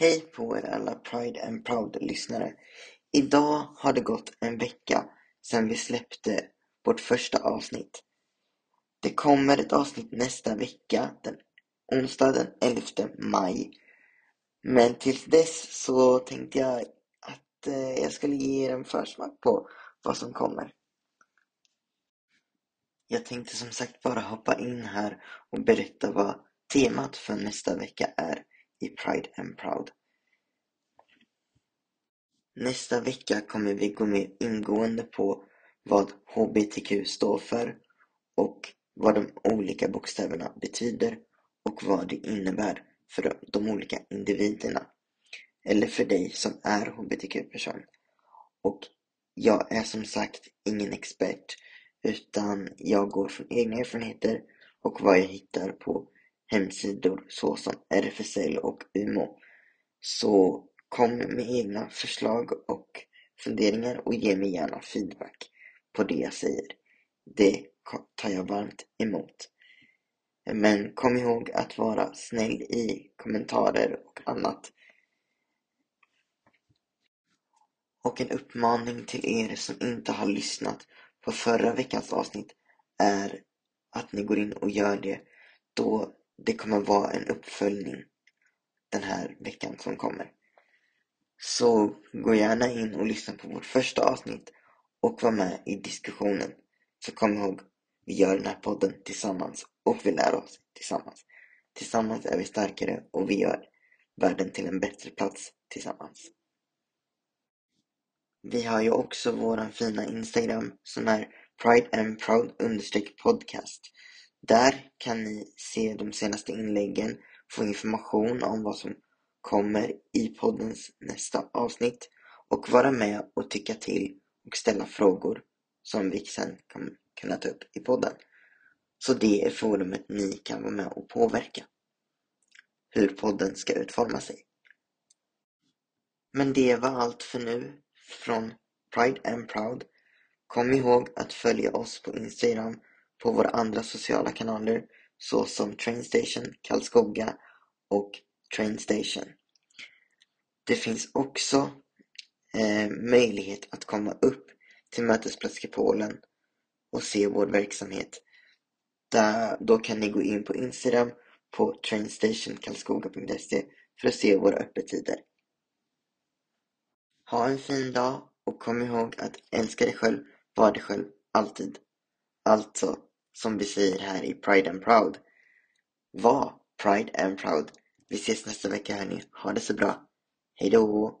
Hej på er alla Pride and Proud-lyssnare. Idag har det gått en vecka sedan vi släppte vårt första avsnitt. Det kommer ett avsnitt nästa vecka, den onsdag den 11 maj. Men tills dess så tänkte jag att eh, jag skulle ge er en försmak på vad som kommer. Jag tänkte som sagt bara hoppa in här och berätta vad temat för nästa vecka är i Pride and Proud. Nästa vecka kommer vi gå mer ingående på vad HBTQ står för och vad de olika bokstäverna betyder och vad det innebär för de olika individerna eller för dig som är HBTQ-person. Och jag är som sagt ingen expert utan jag går från egna erfarenheter och vad jag hittar på hemsidor såsom RFSL och UMO. Så kom med egna förslag och funderingar och ge mig gärna feedback på det jag säger. Det tar jag varmt emot. Men kom ihåg att vara snäll i kommentarer och annat. Och en uppmaning till er som inte har lyssnat på förra veckans avsnitt är att ni går in och gör det då det kommer vara en uppföljning den här veckan som kommer. Så gå gärna in och lyssna på vårt första avsnitt och var med i diskussionen. Så kom ihåg, vi gör den här podden tillsammans och vi lär oss tillsammans. Tillsammans är vi starkare och vi gör världen till en bättre plats tillsammans. Vi har ju också våran fina Instagram som är Pride and Proud podcast. Där kan ni se de senaste inläggen, få information om vad som kommer i poddens nästa avsnitt och vara med och tycka till och ställa frågor som vi sen kan kunna ta upp i podden. Så det är forumet ni kan vara med och påverka hur podden ska utforma sig. Men det var allt för nu från Pride and Proud. Kom ihåg att följa oss på Instagram på våra andra sociala kanaler såsom Trainstation, Karlskoga och Trainstation. Det finns också eh, möjlighet att komma upp till Mötesplats Polen och se vår verksamhet. Där, då kan ni gå in på Instagram på trainstationkarlskoga.se för att se våra öppettider. Ha en fin dag och kom ihåg att älska dig själv, var dig själv, alltid. Alltså, som vi säger här i Pride and Proud. Var Pride and Proud. Vi ses nästa vecka hörni. Ha det så bra. Hejdå!